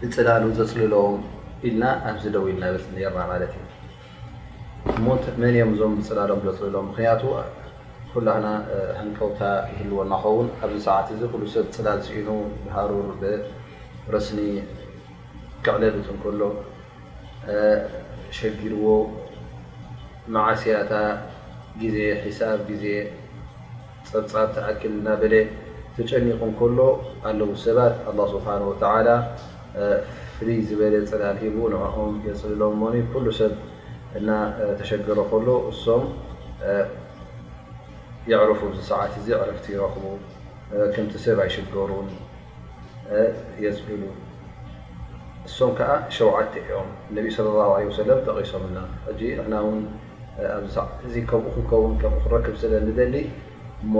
ብፅላሉ ዘፅልሎም ኢልና ኣብዚ ደው ኢልና ኔርና ማለት እዩ። እሞ መን እዮም እዞም ብፅላሎም ዘፅልሎም ምኽንያቱ ኩላትና ሃንቀውታ ይህልወና ይኸውን። ኣብዚ ሰዓት እዚ ኩሉ ሰብ ፅላል ስኢኑ ብሃሩር ብረስኒ ክዕለብጥ እንከሎ ሸጊርዎ መዓስ እያ እታ ግዜ ሕሳብ ግዜ? ጸብጻብ ትኣክል እናበለ ተጨኒቑ እንከሎ ኣለዉ ሰባት ኣላህ ስብሓነ ወተዓላ ፍልይ ዝበለ ጽላል ሂቡ ንዕኦም የጽልሎም እሞኒ ኩሉ ሰብ እናተሸገረ ከሎ እሶም የዕርፉ ኣብዚ ሰዓት እዚ ዕረፍቲ ይረኽቡ ከምቲ ሰብ ኣይሽገሩን የጽልሉ እሶም ከዓ ሸውዓተ እዮም ነቢ ሰለላሁ ዓለይሂ ወሰለም ጠቒሶምልና ሕጂ ንሕና እውን ኣብዚ ሰዓት እዚ ከምኡ ክንከውን ከምኡ ክንረክብ ስለ ንደሊ እሞ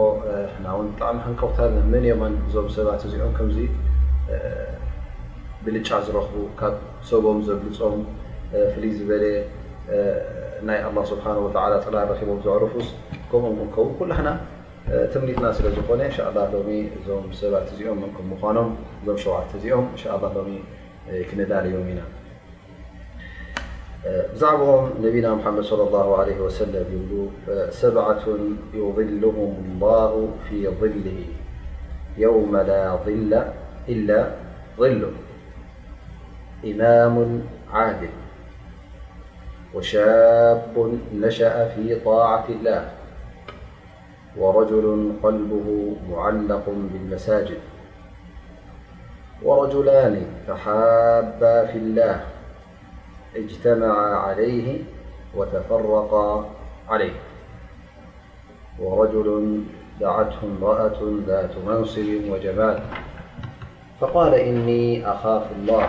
ንሕና ውን ብጣዕሚ ሃንቀውታ ኣለና መን እዮም እዞም ሰባት እዚኦም ከምዚ ብልጫ ዝረኽቡ ካብ ሰቦም ዘብልፆም ፍልይ ዝበለ ናይ ኣላህ ስብሓነሁ ወተዓላ ፅላል ረኺቦም ዘዕርፉስ ከምኦም ክንከውን ኩላህና ትምኒትና ስለ ዝኾነ እንሻላህ ሎሚ እዞም ሰባት እዚኦም መን ከም ምዃኖም እዞም ሸውዓተ እዚኦም እንሻላህ ሎሚ ክነዳልዮም ኢና። زعبهم نبينا محمد صلى الله عليه وسلم سبعة يظلهم الله في ظله يوم لا ظل إلا ظله إمام عادل وشاب نشأ في طاعة الله ورجل قلبه معلق بالمساجد ورجلان فحابا في الله اجتمعا عليه وتفرقا عليه ورجل دعته امرأة ذات منصب وجمال فقال إني أخاف الله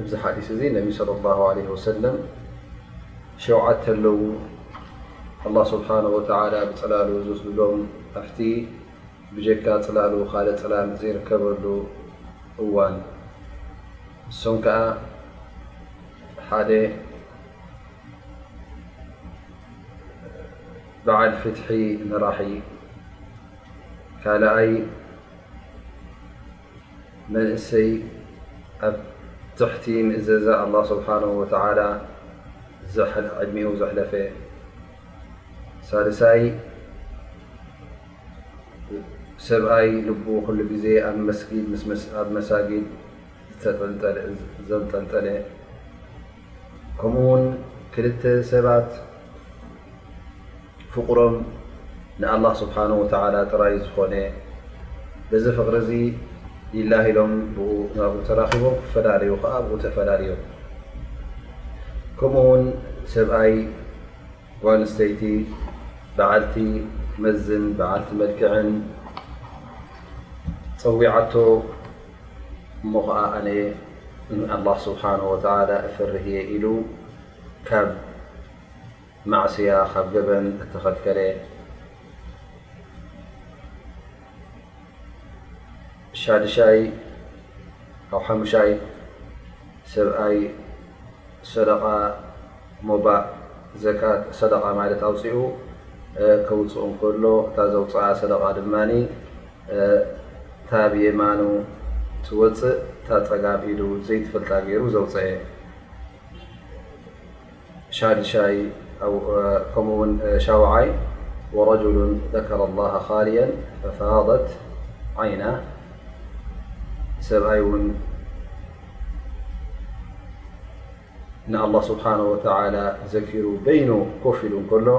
እዚ ሓዲስ እዚ ነቢ ሰለላሁ ዓለይሂ ወሰለም ሸውዓተ ኣለዉ ኣላህ ስብሓነሁ ወተዓላ ብፅላሉ ዘፅለሎም ኣብቲ ብጀካ ፅላሉ ኻልእ ፅላል ዘይርከበሉ እዋን ንሶም ከዓ ሓደ በዓል ፍትሒ መራሒ ካልኣይ መንእሰይ ኣብ ትሕቲ ምእዘዛ ኣላህ ስብሓን ወተዓላ ዕድሚኡ ዘሕለፈ ሳልሳይ ሰብኣይ ልቡ ኩሉ ግዘ ኣብ መስጊድ ኣብ መሳጊድ ዘንጠልጠለ ከምኡ ውን ክልተ ሰባት ፍቕሮም ንኣላህ ስብሓን ወተዓላ ጥራይ ዝኾነ በዚ ፍቕሪ እዚ ይላሂሎም ብኡ ናብኡ ተራኺቦም ክፈላለዩ ከዓ ብኡ ተፈላለዮም ከምኡ ውን ሰብኣይ ጓንስተይቲ በዓልቲ መዝን በዓልቲ መልክዕን ፀዊዓቶ እሞ ኸኣ ኣነ ንኣላህ ስብሓነሁ ወተዓላ እፈርህየ ኢሉ ካብ ማዕስያ ካብ ገበን እተኸልከለ ሻድሻይ ካብ ሓሙሻይ ሰብኣይ ሰደቓ ሞባእ ዘካት ሰደቓ ማለት ኣውፂኡ ከውፅእ እንከሎ እታ ዘውፅኣ ሰደቓ ድማ ታብማኑ ትወፅእ م زيتفل ر وع شوعي ورجل ذكر الله خاليا ففاضت عينا سأي الله سبحانه وتعالى زكر بينه كفل كل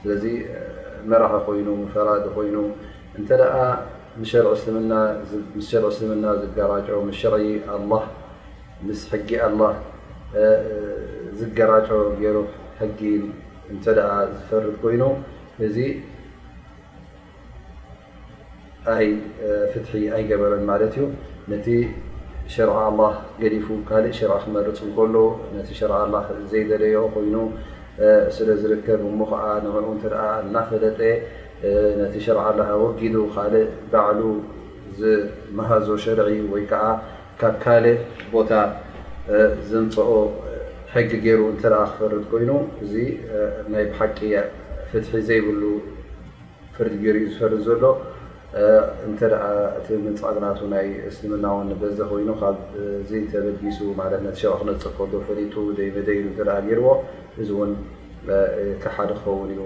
ስለዚ መራሒ ኮይኑ ፈራዲ ኮይኑ እንተ ምስ ሸርዒ እስልምና ዝገራጮ ምስ ሸርዒ ኣላህ ምስ ሕጊ ኣላህ ዝገራጮ ገይሩ ሕጊ እንተ ዝፈርድ ኮይኑ እዚ ኣይ ፍትሒ ኣይገበረን ማለት እዩ ነቲ ሸርዒ ኣላህ ገዲፉ ካልእ ሸርዒ ክመርፅ እንከሎ ነቲ ሸርዒ ኣላህ ዘይደለዮ ኮይኑ ስለዝርከብ እሞ ከዓ ንዕኡ እንተ እናፈለጠ ነቲ ሸርዒ ኣላህ ኣወጊዱ ካልእ ባዕሉ ዝመሃዞ ሸርዒ ወይ ከዓ ካብ ካልእ ቦታ ዘምፀኦ ሕጊ ገይሩ እንተ ክፈርድ ኮይኑ እዚ ናይ ብሓቂ ፍትሒ ዘይብሉ ፍርድ ገሩ እዩ ዝፈርድ ዘሎ እንተ እቲ ምንጻግ ናቱ ናይ እስልምና ውን በዚ ኮይኑ ካብ ዝይ ተበጊሱ ማለት ነቲ ሸቅ ክነጽግ ከሎ ፈሊጡ ደይ መደይ ኢሉ እንተ ገርዎ እዚ ውን ከሓዲ ክኸውን እዩ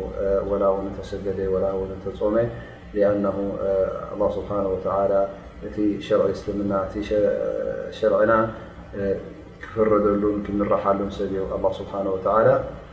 ወላ ውን እንተሰገደ ወላ ውን እንተጾመ ሊኣነሁ ኣላ ስብሓን ወተላ እቲ ሸርዒ እስልምና እቲ ሸርዕና ክፍረደሉን ክምረሓሉን ሰብ እዩ ኣላ ስብሓን ወተላ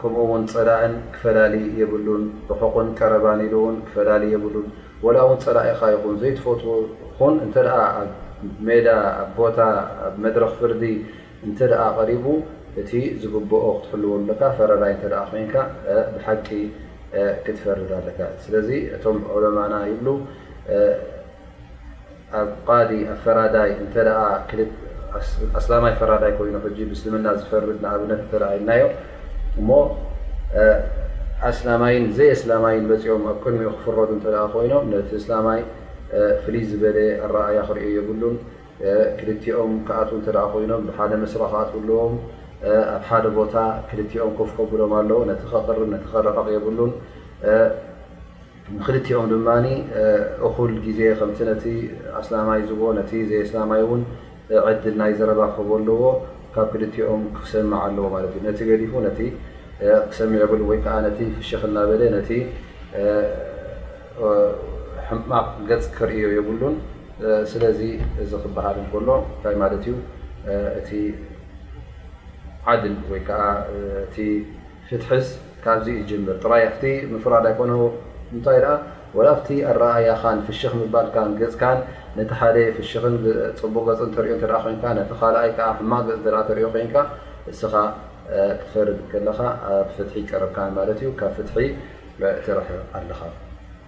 ከምኡ እውን ፀላእን ክፈላሊ የብሉን ርሑቕን ቀረባን ኢሉ ውን ክፈላሊ የብሉን ወላ እውን ፀላኢኻ ይኹን ዘይትፈትዎ ይኹን እንተ ኣብ ሜዳ ኣብ ቦታ ኣብ መድረኽ ፍርዲ እንተ ቀሪቡ እቲ ዝግብኦ ክትሕልዎ ኣለካ ፈራዳይ እተ ኮይንካ ብሓቂ ክትፈርድ ኣለካ ስለዚ እቶም ዑለማእና ይብሉ ኣብ ቃዲ ኣብ ፈራዳይ እንተ ኣስላማይ ፈራዳይ ኮይኑ ሕጂ ብእስልምና ዝፈርድ ንኣብነት እንተ ኢልናዮ እሞ ኣስላማይን ዘይኣስላማይን መፂኦም ኣብ ቅድሚኡ ክፍረዱ እተ ኮይኖም ነቲ እስላማይ ፍልይ ዝበለ ኣረኣያ ክርዮ የብሉን ክልቲኦም ክኣትዉ እተ ኮይኖም ብሓደ መስርዕ ክኣትዉ ኣለዎም ኣብ ሓደ ቦታ ክልቲኦም ኮፍ ከብሎም ኣለዉ ነቲ ከቕርብ ነቲ ከረሕቕ የብሉን ንክልቲኦም ድማ እኹል ግዜ ከምቲ ነቲ ኣስላማይ ዝቦ ነቲ ዘየስላማይ እውን ዕድል ናይ ዘረባ ክህቦ ኣለዎ ካብ ክልቲኦም ክሰምዕ ኣለዎ ማለት እዩ ነቲ ገዲፉ ነቲ ክሰምዕ የብሉ ወይ ከዓ ነቲ ፍሽኽ እናበለ ነቲ ሕማቕ ገፅ ከርእዮ የብሉን ስለዚ እዚ ክበሃል እንከሎ እንታይ ማለት እዩ እቲ ዓድል ወይ ከዓ እቲ ፍትሕስ ካብዚ ይጅምር ጥራይ ኣብቲ ምፍራድ ኣይኮነን እንታይ ደኣ ወላ ኣብቲ ኣረኣእያኻን ፍሽኽ ምባልካን ገጽካን ነቲ ሓደ ፍሽኽን ጽቡቕ ገጽን ተርእዮ እንተ ኮይንካ ነቲ ካልኣይ ከኣ ሕማቕ ገጽ እንተ ተርእዮ ኮይንካ እስኻ ክትፈርድ ከለኻ ኣብ ፍትሒ ቀርብካ ማለት እዩ ካብ ፍትሒ ትርሕቕ ኣለኻ።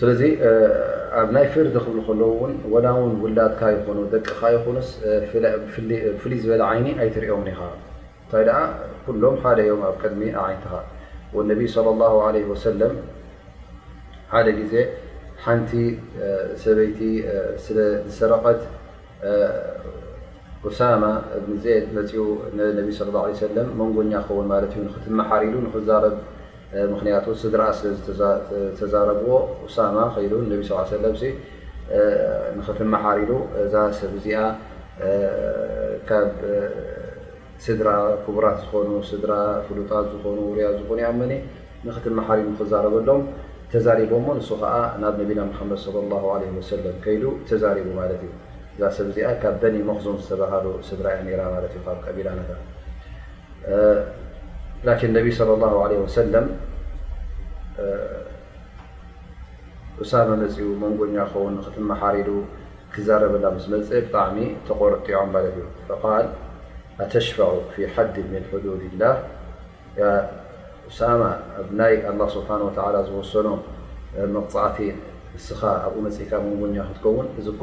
ስለዚ ኣብ ናይ ፍርዲ ክብሉ ከለዉ እውን ወላ ውን ውላድካ ይኹኑ ደቅኻ ይኹኑስ ብፍልይ ዝበለ ዓይኒ ኣይትሪኦምን ኢኻ እንታይ ደኣ ኩሎም ሓደ እዮም ኣብ ቅድሚ ኣዒንትኻ ወነቢይ ለ ላ ለ ወሰለም ሓደ ግዜ ሓንቲ ሰበይቲ ስለ ዝሰረቐት ኡሳማ እብኒ ዜድ መፂኡ ንነቢ ስለ ላ ሰለም መንጎኛ ክኸውን ማለት እዩ ንክትመሓር ኢሉ ንክዛረብ ምኽንያቱ ስድራ ዝተዛረብዎ ኡሳማ ከይዱ ንነቢ ሰለላሁ ዓለይሂ ወሰለም ንኽትመሓር ኢሉ እዛ ሰብ እዚኣ ካብ ስድራ ክቡራት ዝኾኑ ስድራ ፍሉጣት ዝኾኑ ውሩያት ዝኾኑ እያ እሞ ንኽትመሓር ኢሉ ንኽዛረበሎም ተዛሪቦሞ ንሱ ከዓ ናብ ነቢና ሙሓመድ ሰለላሁ ዓለይሂ ወሰለም ከይዱ ተዛሪቡ ማለት እዩ። እዛ ሰብ እዚኣ ካብ በኒ መኽዙም ዝተባሃሉ ስድራ እያ ነይራ ማለት እዩ ካብ ቀቢላታታ። ላኪን ነቢ ስለ ላ ለ ወሰለም እሳመ መፅኡ መንጎኛ ክኸውን ንክትመሓር ኢሉ ክዛረበላ ምስ መፀ ብጣዕሚ ተቆርጢዖም ማለት እዩ ል ኣተሽፈዑ ፊ ሓዲ ምን ሕዱድ ላህ እሳማ ኣብ ናይ ኣላ ስብሓ ወላ ዝወሰኖ መቕፃዕቲ ንስኻ ኣብኡ መፅእካ መንጎኛ ክትከውን እዚ እኮ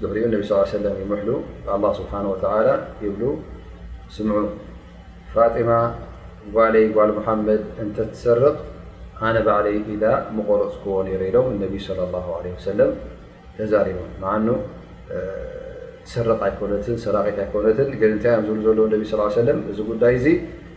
ድሕሪኡ ነቢ ስ ሰለም ይምሕሉ ንኣላ ስብሓን ወተላ ይብሉ ስምዑ ፋጢማ ጓለይ ጓል መሓመድ እንተትሰርቕ ኣነ ባዕለይ ኢዳ ምቖረፅክዎ ነረ ኢሎም እነቢ ለ ላ ለ ወሰለም ተዛሪቦም መዓኑ ትሰርቕ ኣይኮነትን ሰራቂት ኣይኮነትን ግን እንታይ እዮም ዝብሉ ዘለዉ ነቢ ስ ሰለም እዚ ጉዳይ እዚ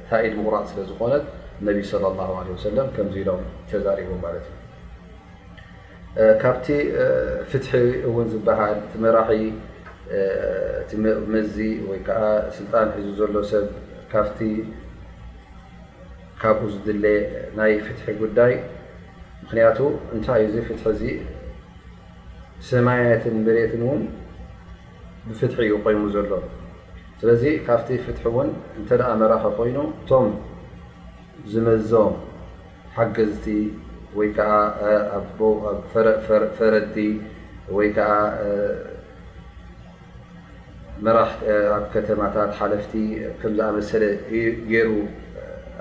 እታ ኢድ ምቑራጽ ስለ ዝኾነት ነቢ ሰለላሁ ዓለይሂ ወሰለም ከምዚ ኢሎም ተዛሪቦም ማለት እዩ። ካብቲ ፍትሒ እውን ዝበሃል እቲ መራሒ እቲ መዚ ወይ ከዓ ስልጣን ሒዙ ዘሎ ሰብ ካብቲ ካብኡ ዝድለ ናይ ፍትሒ ጉዳይ ምክንያቱ እንታይ እዩ እዚ ፍትሒ እዚ ሰማያትን መሬትን እውን ብፍትሒ እዩ ቆይሙ ዘሎ ስለዚ ካብቲ ፍትሒ እውን እንተ መራኺ ኮይኑ እቶም ዝመዞም ሓገዝቲ ወይ ከዓ ፈረድቲ ወይ ከዓ ኣብ ከተማታት ሓለፍቲ ከምዝኣመሰለ ገይሩ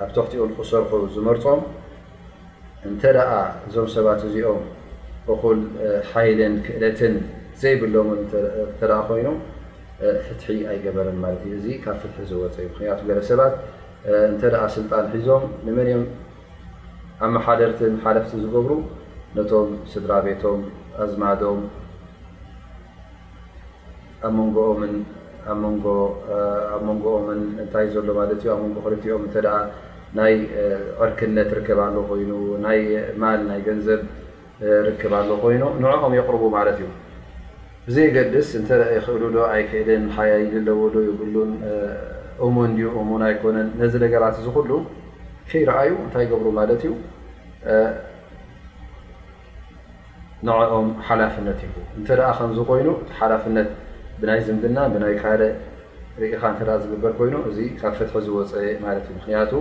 ኣብ ትሕቲኡ ንክሰርሑ ዝመርፆም እንተደኣ እዞም ሰባት እዚኦም እኹል ሓይልን ክእለትን ዘይብሎምን እንተደኣ ኮይኖም ፍትሒ ኣይገበረን ማለት እዩ። እዚ ካብ ፍትሒ ዝወጸ እዩ። ምክንያቱ ገለ ሰባት እንተደኣ ስልጣን ሒዞም ንመን እዮም ኣመሓደርትን ሓለፍትን ዝገብሩ ነቶም ስድራቤቶም፣ ኣዝማዶም፣ ኣብ መንጎኦምን ኣብ መንጎ ኣብ መንጎኦምን እንታይ ዘሎ ማለት እዩ ኣብ መንጎ ክልቲኦም እተ ናይ ዕርክነት ርከብ ኣሎ ኮይኑ ናይ ማል ናይ ገንዘብ ርከብ ኣሎ ኮይኑ ንዕኦም የቕርቡ ማለት እዩ ብዘየገድስ እንተ ይኽእሉ ዶ ኣይክእልን ሓያይሊ ኣለዎ ዶ ይብሉን እሙን ዩ እሙን ኣይኮነን ነዚ ነገራት እዚ ኩሉ ከይረኣዩ እንታይ ይገብሩ ማለት እዩ ንዕኦም ሓላፍነት ይህቡ። እንተ ከምዚ ኮይኑ እቲ ሓላፍነት ብናይ ዝምድና ብናይ ካል ርኢኻ እተ ዝግበር ኮይኑ እዚ ካብ ፍትሒ ዝወፀ ማለት እዩ። ምክንያቱ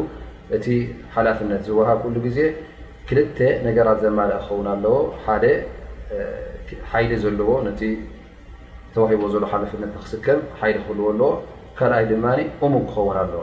እቲ ሓላፍነት ዝወሃብ ኩሉ ግዜ ክልተ ነገራት ዘማልእ ክኸውን ኣለዎ። ሓደ ሓይሊ ዘለዎ ነቲ ተዋሂቦ ዘሎ ሓላፍነት ንክስከም ሓይሊ ክህልዎ ኣለዎ። ካልኣይ ድማ እሙን ክኸውን ኣለዎ።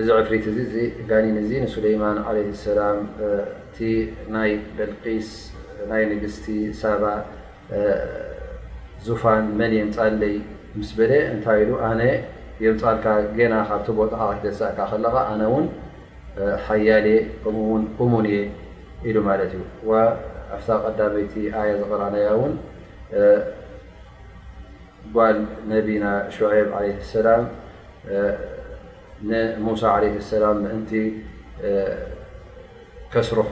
እዚ ዕፍሪት እዚ፣ እዚ ጋኒን እዚ ንሱለይማን ዓለይሂ ሰላም እቲ ናይ በልቂስ ናይ ንግስቲ ሳባ ዙፋን መን የምጻለይ ምስ በለ እንታይ ኢሉ ኣነ የምጻልካ ጌና ካብቲ ቦታኻ ክትገዛእካ ከለኻ ኣነ ውን ሓያል እየ ከምኡ ውን እሙን እየ ኢሉ ማለት እዩ ኣብታ ቀዳመይቲ ኣያ ዝቀራእናያ ውን ጓል ነቢና ሹዐይብ ዓለይሂ ሰላም ንሙሳ ዓለይሂ ሰላም ምእንቲ ከስርሖ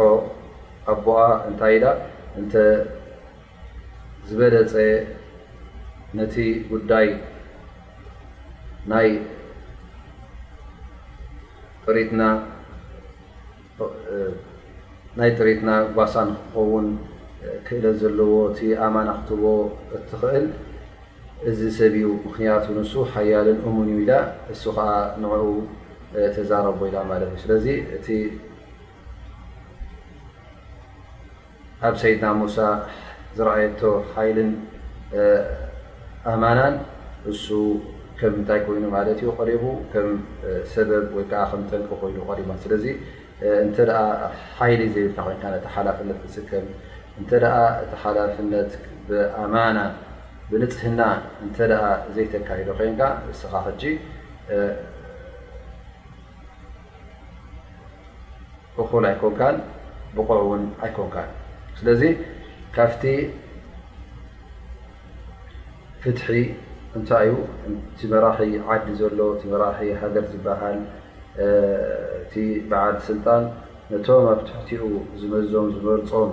ኣቦኣ እንታይ ኢላ እንተ ዝበለጸ ነቲ ጉዳይ ናይ ጥሪትና ናይ ጥሪትና ጓሳ ንክኸውን ክእለት ዘለዎ እቲ ኣማና ክትቦ እትኽእል እዚ ሰብ እዩ ምኽንያቱ ንሱ ሓያልን እሙን እዩ ኢላ እሱ ከኣ ንዕኡ ተዛረቦ ኢላ ማለት እዩ ስለዚ እቲ ኣብ ሰይድና ሙሳ ዝረኣየቶ ሓይልን ኣማናን እሱ ከም እንታይ ኮይኑ ማለት እዩ ቀሪቡ ከም ሰበብ ወይ ከዓ ከም ጠንቂ ኮይኑ ቀሪባ ስለዚ እንተ ሓይሊ ዘይብልካ ኮይንካ ነቲ ሓላፍነት ክትስከም እንተ እቲ ሓላፍነት ብኣማና ብንፅህና እንተ ዘይተካይዶ ኮይንካ እስኻ ሕጂ እኹል ኣይኮንካን ብቑዕ ውን ኣይኮንካን ስለዚ ካብቲ ፍትሒ እንታይ ዩ እቲ መራሒ ዓዲ ዘሎ እቲ መራሒ ሃገር ዝበሃል እቲ በዓል ስልጣን ነቶም ኣብ ትሕቲኡ ዝመዞም ዝመርፆም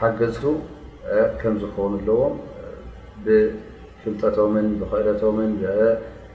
ሓገዝቱ ከምዝኾኑ ኣለዎም ብፍልጠቶምን ብኽእለቶምን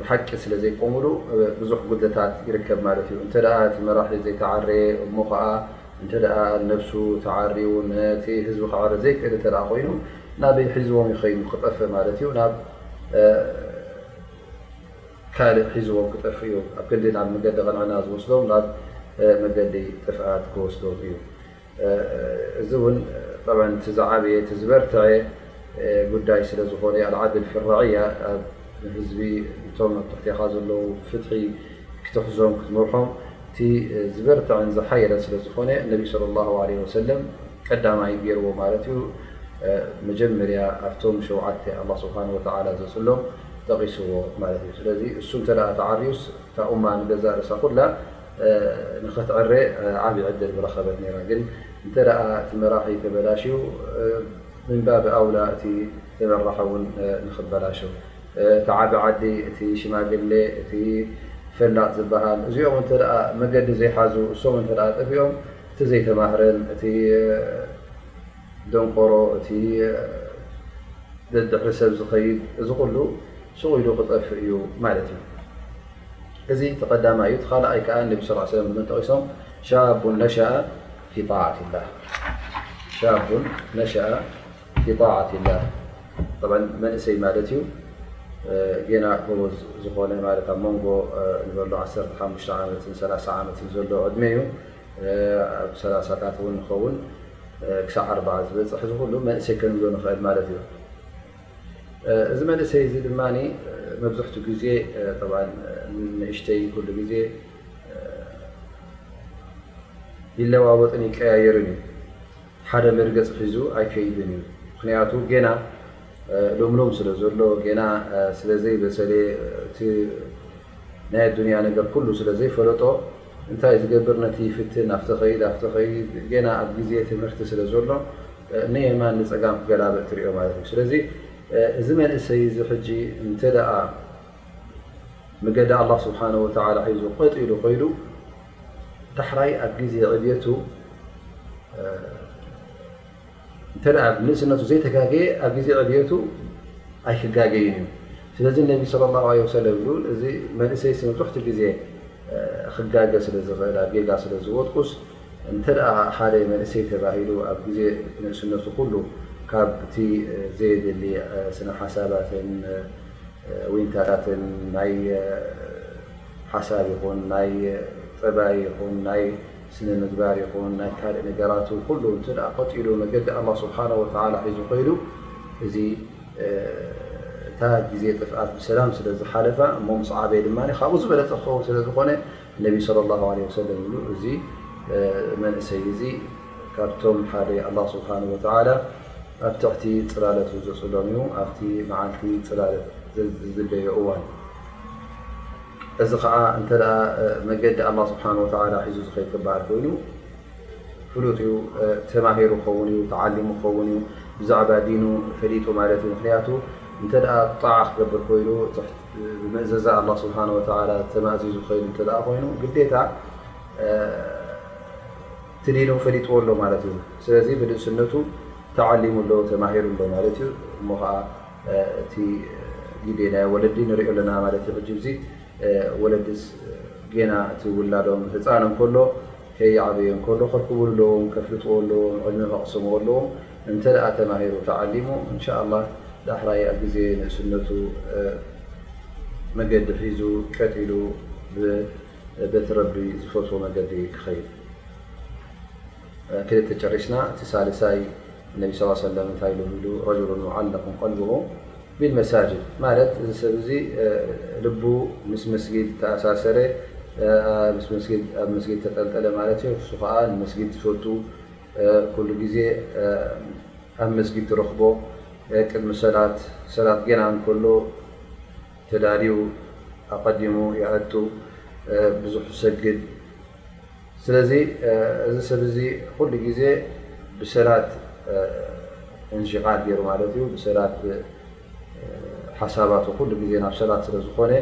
ብሓቂ ስለ ዘይቆሙሉ ብዙሕ ጉድለታት ይርከብ ማለት እዩ። እንተ እቲ መራሒ ዘይተዓረየ እሞ ኸዓ እንተ ነብሱ ተዓርዩ ነቲ ህዝቢ ከዕሪ ዘይክእል እተ ኮይኑ ናበይ ሒዝዎም ይኸይኑ ክጠፍእ ማለት እዩ ናብ ካልእ ሒዝዎም ክጠፍእ እዩ ኣብ ክንዲ ናብ መገዲ ቐንዕና ዝወስዶም ናብ መገዲ ጥፍኣት ክወስዶም እዩ። እዚ እውን ጠብዓን እቲ ዝዓበየ እቲ ዝበርተዐ ጉዳይ ስለ ዝኾነ ኣልዓድል ፊ ራዕያ ኣብ ህዝቢ እቶም ኣብ ትሕቴኻ ዘለዉ ብፍትሒ ክትሕዞም ክትመርሖም እቲ ዝበርተዐን ዝሓየለን ስለ ዝኾነ ነቢ ስለ ላሁ ዓለይሂ ወሰለም ቀዳማይ ገይርዎ ማለት እዩ መጀመርያ ኣብቶም ሸውዓተ ኣላህ ስብሓነሁ ወተዓላ ዘፅሎም ጠቒስዎ ማለት እዩ ስለዚ እሱ እንተድኣ ተዓርዩስ እታ ኡማ ንገዛእ ርእሳ ኩላ ንክትዕረ ዓቢ ዕድል ምረኸበት ነይራ ግን እንተ እቲ መራሒ ተበላሽዩ ምንባቢ ኣውላ እቲ ተመራሒ ውን ንክበላሾ እቲ ዓቢ ዓዲ እቲ ሽማግለ እቲ ፈላጥ ዝበሃል እዚኦም እንተ መገዲ ዘይሓዙ እሶም እንተ ጠፊኦም እቲ ዘይተማህረን እቲ ደንቆሮ እቲ ደድሕሪ ሰብ ዝኸይድ እዚ ኩሉ ሱቕ ኢሉ ክጠፍእ እዩ ማለት እዩ። እዚ እቲ ቀዳማይ እዩ እቲ ካልኣይ ከኣ ነቢ ስ ላ ሰለም ንመን ጠቒሶም ሻቡን ነሸኣ ፊ ጣዓት ላህ ሻቡን ነሸኣ ፊ ጣዓት ላህ ጠብዓ መንእሰይ ማለት እዩ ጌና ጎበዝ ዝኾነ ማለት ኣብ መንጎ ንበሎ ዓሰርተ ሓሙሽተ ዓመትን ሰላሳ ዓመትን ዘሎ ዕድመ እዩ ኣብ ሰላሳታት እውን ንኸውን ክሳዕ ዓርብዓ ዝበፅሕ ዝኹሉ መንእሰይ ከንብሎ ንኽእል ማለት እዩ እዚ መንእሰይ እዚ ድማ መብዝሕትኡ ግዜ ንእሽተይ ኩሉ ግዜ ይለዋወጥን ይቀያየርን እዩ። ሓደ መርገፂ ሒዙ ኣይከይድን እዩ። ምክንያቱ ገና ልምሉም ስለዘሎ ገና ስለዘይበሰለ እቲ ናይ ኣዱንያ ነገር ኩሉ ስለ ዘይፈለጦ እንታይ ዝገብር ነቲ ይፍትን ኣብቲ ከይድ ኣብቲ ከይድ ጌና ኣብ ግዜ ትምህርቲ ስለ ዘሎ ንየማን ንጸጋም ክገላብጥ ትሪኦ ማለት እዩ ስለዚ እዚ መንእሰይ እዚ ሕጂ እንተ መገዲ ኣላህ ስብሓን ወተዓላ ሒዙ ቀጥ ኢሉ ከይዱ ዳሕራይ ኣብ ግዜ ዕብየቱ እንተ ብንእስነቱ ዘይተጋገየ ኣብ ግዜ ዕብየቱ ኣይክጋገይን እዩ። ስለዚ ነቢ ስለ ላ ለ ሰለ ብ እዚ መንእሰይሲ መብዛሕትኡ ግዜ ክጋገ ስለ ዝኽእል ኣብ ጌጋ ስለ ዝወድቁስ እንተ ሓደ መንእሰይ ተባሂሉ ኣብ ግዜ ንእስነቱ ኩሉ ካብቲ ዘየድሊ ስነ ሓሳባትን ዊንታታትን ናይ ሓሳብ ይኹን ናይ ጠባይ ይኹን ናይ ስነ ምግባር ይኹን ናይ ካልእ ነገራቱ ኩሉ እንተ ቀጢሉ መገዲ ኣላ ስብሓን ወተላ ሒዙ ከይዱ እዚ እታ ግዜ ጥፍኣት ብሰላም ስለ ዝሓለፋ እሞ ምስ ዓበየ ድማ ካብኡ ዝበለፀ ክኸውን ስለ ዝኾነ ነቢ ስለ ላ ለ ወሰለም ይብሉ እዚ መንእሰይ እዚ ካብቶም ሓደ ኣላ ስብሓን ወተላ ኣብ ትሕቲ ፅላለቱ ዘፅሎም እዩ ኣብቲ መዓልቲ ፅላለት ዝዝለዮ እዋን እዚ ኸዓ እንተ መገዲ ኣላህ ስብሓን ወተዓላ ሒዙ ዝኸይድ ክበሃል ኮይኑ ፍሉጥ እዩ ተማሂሩ ክኸውን እዩ ተዓሊሙ ክኸውን እዩ ብዛዕባ ዲኑ ፈሊጡ ማለት እዩ ምኽንያቱ እንተ ጣዓ ክገብር ኮይኑ ብመእዘዛ ኣላ ስብሓ ወተላ ተማእዚዙ ኸይዱ እተ ኮይኑ ግዴታ ትዲኑ ፈሊጥዎ ኣሎ ማለት እዩ ስለዚ ብልእስነቱ ተዓሊሙ ኣሎ ተማሂሩ ኣሎ ማለት እዩ እሞ ኸዓ እቲ ግዴ ናይ ወለዲ ንሪኦ ኣለና ማለት እዩ። ሕጂ እዚ ወለድስ ጌና እቲ ውላዶም ህፃን እንከሎ ከይዓበየ እንከሎ ከርክብሉ ኣለዎም፣ ከፍልጥዎ ኣለዎም፣ ዕድመ ከቕስምዎ ኣለዎም። እንተድኣ ተማሂሩ ተዓሊሙ እንሻኣላህ ዳሕራይ ኣብ ግዜ ንእስነቱ መገዲ ሒዙ ቀጥ ኢሉ በቲ ረቢ ዝፈትዎ መገዲ ክኸይድ። ክልተ ጨሪስና እቲ ሳልሳይ። ነቢ ስ ሰለም እንታይ ኢሎም ይብሉ ረጅሉን ሙዓለቁን ቀልቡሁ ቢልመሳጅድ ማለት እዚ ሰብ እዚ ልቡ ምስ መስጊድ ተኣሳሰረ ኣብ መስጊድ ተጠልጠለ ማለት እዩ ንሱ ከዓ ንመስጊድ ዝፈቱ ኩሉ ግዜ ኣብ መስጊድ ትረኽቦ ቅድሚ ሰላት ሰላት ጌና እንከሎ ተዳልዩ ኣቐዲሙ ይኣቱ ብዙሕ ይሰግድ ስለዚ እዚ ሰብ እዚ ኩሉ ግዜ ብሰላት እንሽቃል ገይሩ ማለት እዩ ብሰላት ሓሳባቱ ኩሉ ግዜ ናብ ሰላት ስለ ዝኾነ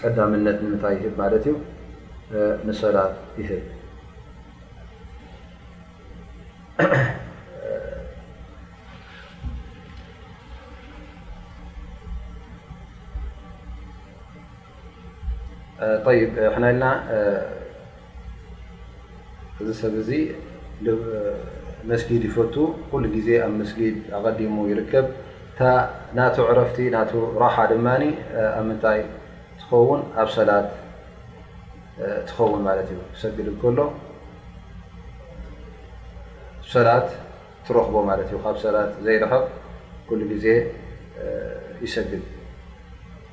ቀዳምነት ንምንታይ ይህብ ማለት እዩ ንሰላት ይህብ እዚ ሰብ እዚ መስጊድ ይፈቱ ኩሉ ግዜ ኣብ መስጊድ ኣቀዲሙ ይርከብ እታ ናቱ ዕረፍቲ ናቱ ራሓ ድማ ኣብ ምንታይ ትኸውን ኣብ ሰላት ትኸውን ማለት እዩ ክሰግድ እንከሎ ሰላት ትረኽቦ ማለት እዩ ካብ ሰላት ዘይርሕቕ ኩሉ ግዜ ይሰግድ።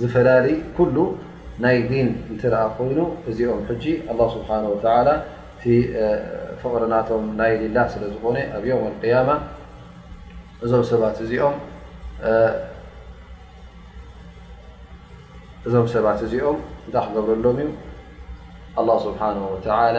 ዝፈላሊ ኩሉ ናይ ዲን እንተ ኮይኑ እዚኦም ሕጂ ኣላ ስብሓን ወተላ እቲ ፍቕሪ ናቶም ናይ ሊላህ ስለ ዝኾነ ኣብ ዮም ኣልቅያማ እዞም ሰባት እዚኦም እንታይ ክገብረሎም እዩ ኣላ ስብሓን ወተላ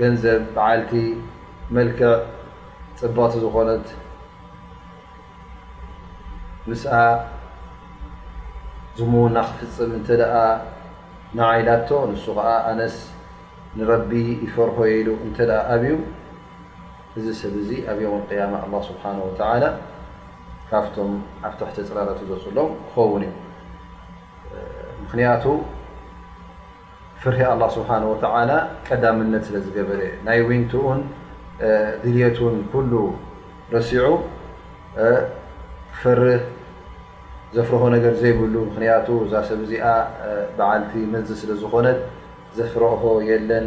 ገንዘብ በዓልቲ መልክዕ ፅብቕቲ ዝኾነት ምስኣ ዝሙውና ክፍፅም እንተደኣ ንዓ ኢላቶ ንሱ ከዓ ኣነስ ንረቢ ይፈርሆ እየ ኢሉ እንተደኣ ኣብዩ እዚ ሰብ እዚ ኣብ ዮውም ኣልቅያማ ኣላህ ስብሓነሁ ወተዓላ ካብቶም ኣብ ትሕቲ ፅላላቱ ዘፅሎም ክኸውን እዩ ምኽንያቱ ፍርሂ ኣላህ ስብሓነሁ ወተዓላ ቀዳምነት ስለ ዝገበረ፣ ናይ ዊንትኡን ድልየቱን ኩሉ ረሲዑ ክፈርህ ዘፍርሆ ነገር ዘይብሉ፣ ምኽንያቱ እዛ ሰብ እዚኣ በዓልቲ መዚ ስለ ዝኾነት ዘፍርሆ የለን።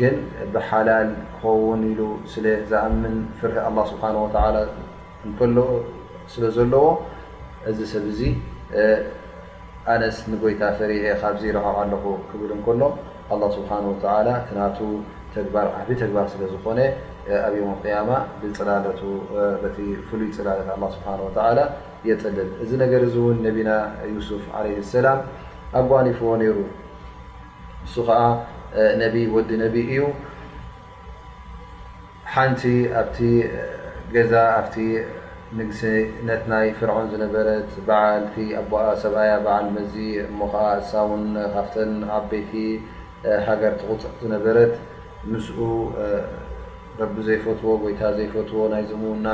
ግን ብሓላል ክኸውን ኢሉ ስለ ዝኣምን ፍርሂ ኣላህ ስብሓነሁ ወተዓላ እንከሎ ስለ ዘለዎ እዚ ሰብ እዚ ኣነስ ንጎይታ ፈሪሀ ካብዚ ርሕቕ ኣለኹ ክብል እንከሎ ኣላህ ስብሓነሁ ወተዓላ እቲ ናቱ ተግባር ዓቢ ተግባር ስለ ዝኾነ ኣብ የውመል ቅያማ ብፅላለቱ በቲ ፍሉይ ፅላለት ኣላህ ስብሓነሁ ወተዓላ የፅልል። እዚ ነገር እዚ እውን ነቢና ዩሱፍ ዓለይሂ ሰላም ኣጓኒፍዎ ነይሩ። ንሱ ኸኣ ነቢ ወዲ ነቢ እዩ። ሓንቲ ኣብቲ ገዛ ኣብቲ ንግስነት ናይ ፍርዖን ዝነበረት በዓልቲ ኣቦኣ ሰብኣያ በዓል መዚ እሞ ኸኣ እሳ ውን ካብተን ዓበይቲ ሃገር ትቑጸር ዝነበረት ምስኡ ረቢ ዘይፈትዎ ጎይታ ዘይፈትዎ ናይ ዝምውና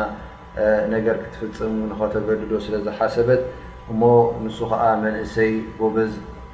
ነገር ክትፍጽም ንኸተገድዶ ስለ ዝሓሰበት እሞ ንሱ ኸኣ መንእሰይ ጎበዝ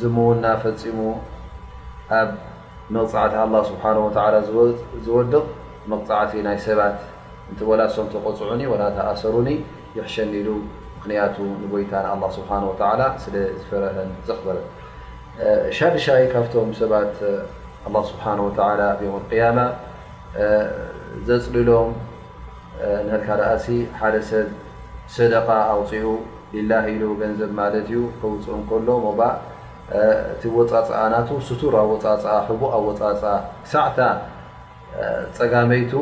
ዝምውና ፈፂሙ ኣብ መቕፃዕቲ ኣላህ ስብሓነሁ ወተዓላ ዝወድቕ መቕፃዕቲ ናይ ሰባት እንቲ ወላ እሶም ተቖፅዑኒ ወላ ተኣሰሩኒ ይሕሸኒ ኢሉ ምኽንያቱ ንጎይታ ንኣላህ ስብሓነሁ ወተዓላ ስለዝፈረሀን ዘኽበረን። ሻድሻይ ካብቶም ሰባት ኣላህ ስብሓነሁ ወተዓላ ኣብ የውመል ቅያማ ዘፅልሎም እንሀልካ ደኣሲ ሓደ ሰብ ሰደቓ ኣውጽኡ ሊላህ ኢሉ ገንዘብ ማለት እዩ ከውጽእ እንከሎ ሞባእ እቲ ኣወጻጽኣ ናቱ ስቱር ኣወጻጽኣ ሕቡእ ኣወጻጽኣ ክሳዕታ ጸጋመይቱ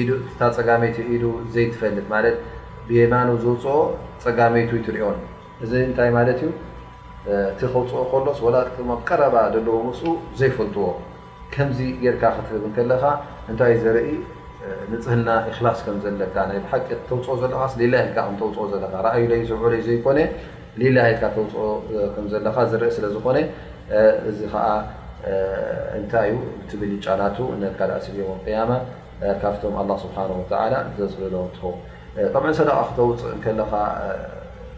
እታ ጸጋመይቲ ኢዱ ዘይትፈልጥ ማለት ብየማኑ ዝውፅኦ ፀጋመይቱ ይትሪኦን እዚ እንታይ ማለት እዩ እቲ ከውፅኦ ከሎስ ወላ ቀረባ ደለዎ ምስኡ ዘይፈልጥዎ ከምዚ ጌርካ ክትህብ እንከለኻ እንታይ ዘርኢ ንጽህና ኢኽላስ ከም ዘለካ ናይ ብሓቂ ክተውጽኦ ዘለኻስ ሊላህ ኢልካ ከም ተውጽኦ ዘለኻ ርኣዩለይ ስምዑለይ ዘይኮነ ሊላህ ኢልካ ተውጽኦ ከም ዘለኻ ዝርእ ስለ ዝኾነ እዚ ኸኣ እንታይ እዩ እቲ ብልጫ ናቱ ነካ ደኣ ስብ ዮም ቅያማ ካብቶም ኣላ ስብሓን ወተዓላ ዘጽልሎም ትኸውን ጠብዕ ሰደቃ ክተውጽእ እንከለኻ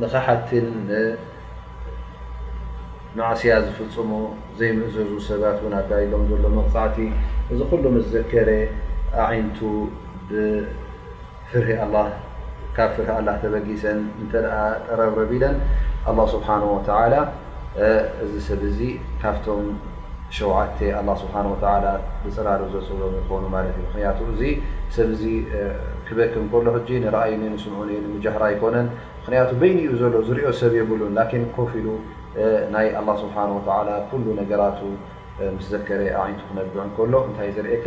ንኸሓድትን ንማዕስያ ዝፍጽሙ ዘይምእዘዙ ሰባት ውን ኣዳልዩሎም ዘሎ መቕጻዕቲ እዚ ኩሉ ምስ ዘከረ ኣዒንቱ ብፍርሂ ኣላህ ካብ ፍርሂ ኣላህ ተበጊሰን እንተ ጠረብረብ ኢለን ኣላህ ስብሓነሁ ወተዓላ እዚ ሰብ እዚ ካብቶም ሸውዓተ ኣላህ ስብሓነሁ ወተዓላ ብፅራሩ ዘፅልኦም ይኾኑ ማለት እዩ። ምኽንያቱ እዚ ሰብ እዚ ክበኪ እንከሎ ሕጂ ንረኣዩኒ ንስምዑኒ ንምጃህራ ኣይኮነን። ምኽንያቱ በይኑ እዩ ዘሎ ዝሪኦ ሰብ የብሉን። ላኪን ኮፍ ኢሉ ናይ ኣላህ ስብሓነሁ ወተዓላ ኩሉ ነገራቱ ምስ ዘከረ ኣዒንቱ ክነብዕ እንከሎ እንታይ እዩ ዘርእየካ?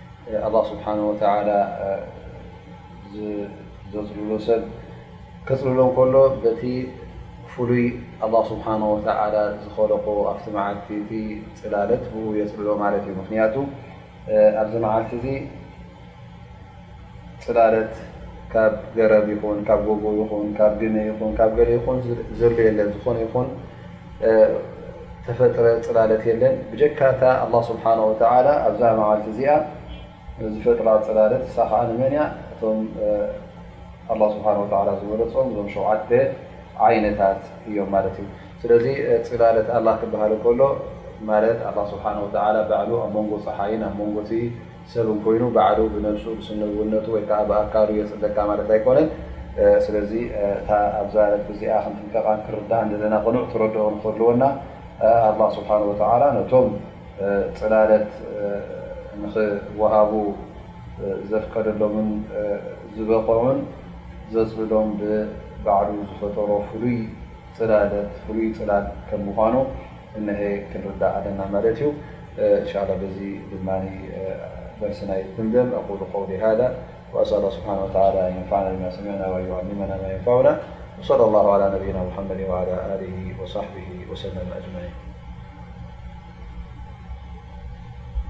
ኣላህ ስብሓን ወተዓላ ዘፅልሎ ሰብ ከፅልሎ እንከሎ በቲ ፍሉይ ኣላህ ስብሓን ወተዓላ ዝኸለቆ ኣብቲ መዓልቲ እቲ ፅላለት ብኡ የፅልሎ ማለት እዩ። ምኽንያቱ ኣብዚ መዓልቲ እዚ ፅላለት ካብ ገረብ ይኹን ካብ ጎቦ ይኹን ካብ ግመ ይኹን ካብ ገለ ይኹን ዘድልዮ የለን ዝኾነ ይኹን ተፈጥረ ፅላለት የለን ብጀካ እታ ኣላ ስብሓን ወተላ ኣብዛ መዓልቲ እዚኣ ዝፈጥራ ፅላለት እሳ ከዓ ንመን እያ እቶም ኣላ ስብሓን ወተላ ዝመረፆም እዞም ሸውዓተ ዓይነታት እዮም ማለት እዩ ስለዚ ፅላለት ኣላ ክበሃል ከሎ ማለት ኣላ ስብሓን ወተላ ባዕሉ ኣብ መንጎ ፀሓይን ኣብ መንጎቲ ሰብ እንኮይኑ ባዕሉ ብነብሱ ብስነልውነቱ ወይ ከኣ ብኣካሉ የጽደካ ማለት ኣይኮነን። ስለዚ እታ ኣብዛ ነጥቢ እዚኣ ክንጥንቀቓን ክርዳኣን ዘለና ቅኑዕ ተረድኦ ንኽህልወና ኣላህ ስብሓነሁ ወተዓላ ነቶም ጽላለት ንኽወሃቡ ዘፍቀደሎምን ዝበቐዑን ዘጽልሎም ብባዕሉ ዝፈጠሮ ፍሉይ ጽላለት ፍሉይ ጽላል ከም ምዃኑ من ن كنر علና مت ዩ إنشاء الله ب درس د أقول قول هذا وأسل له سبحانه وتعالى أن ينفعنا بما سمعنا وأن يعلمنا ما ينفعنا وصلى الله على نبينا محمد وعلى له وصحبه وسلم أجمعين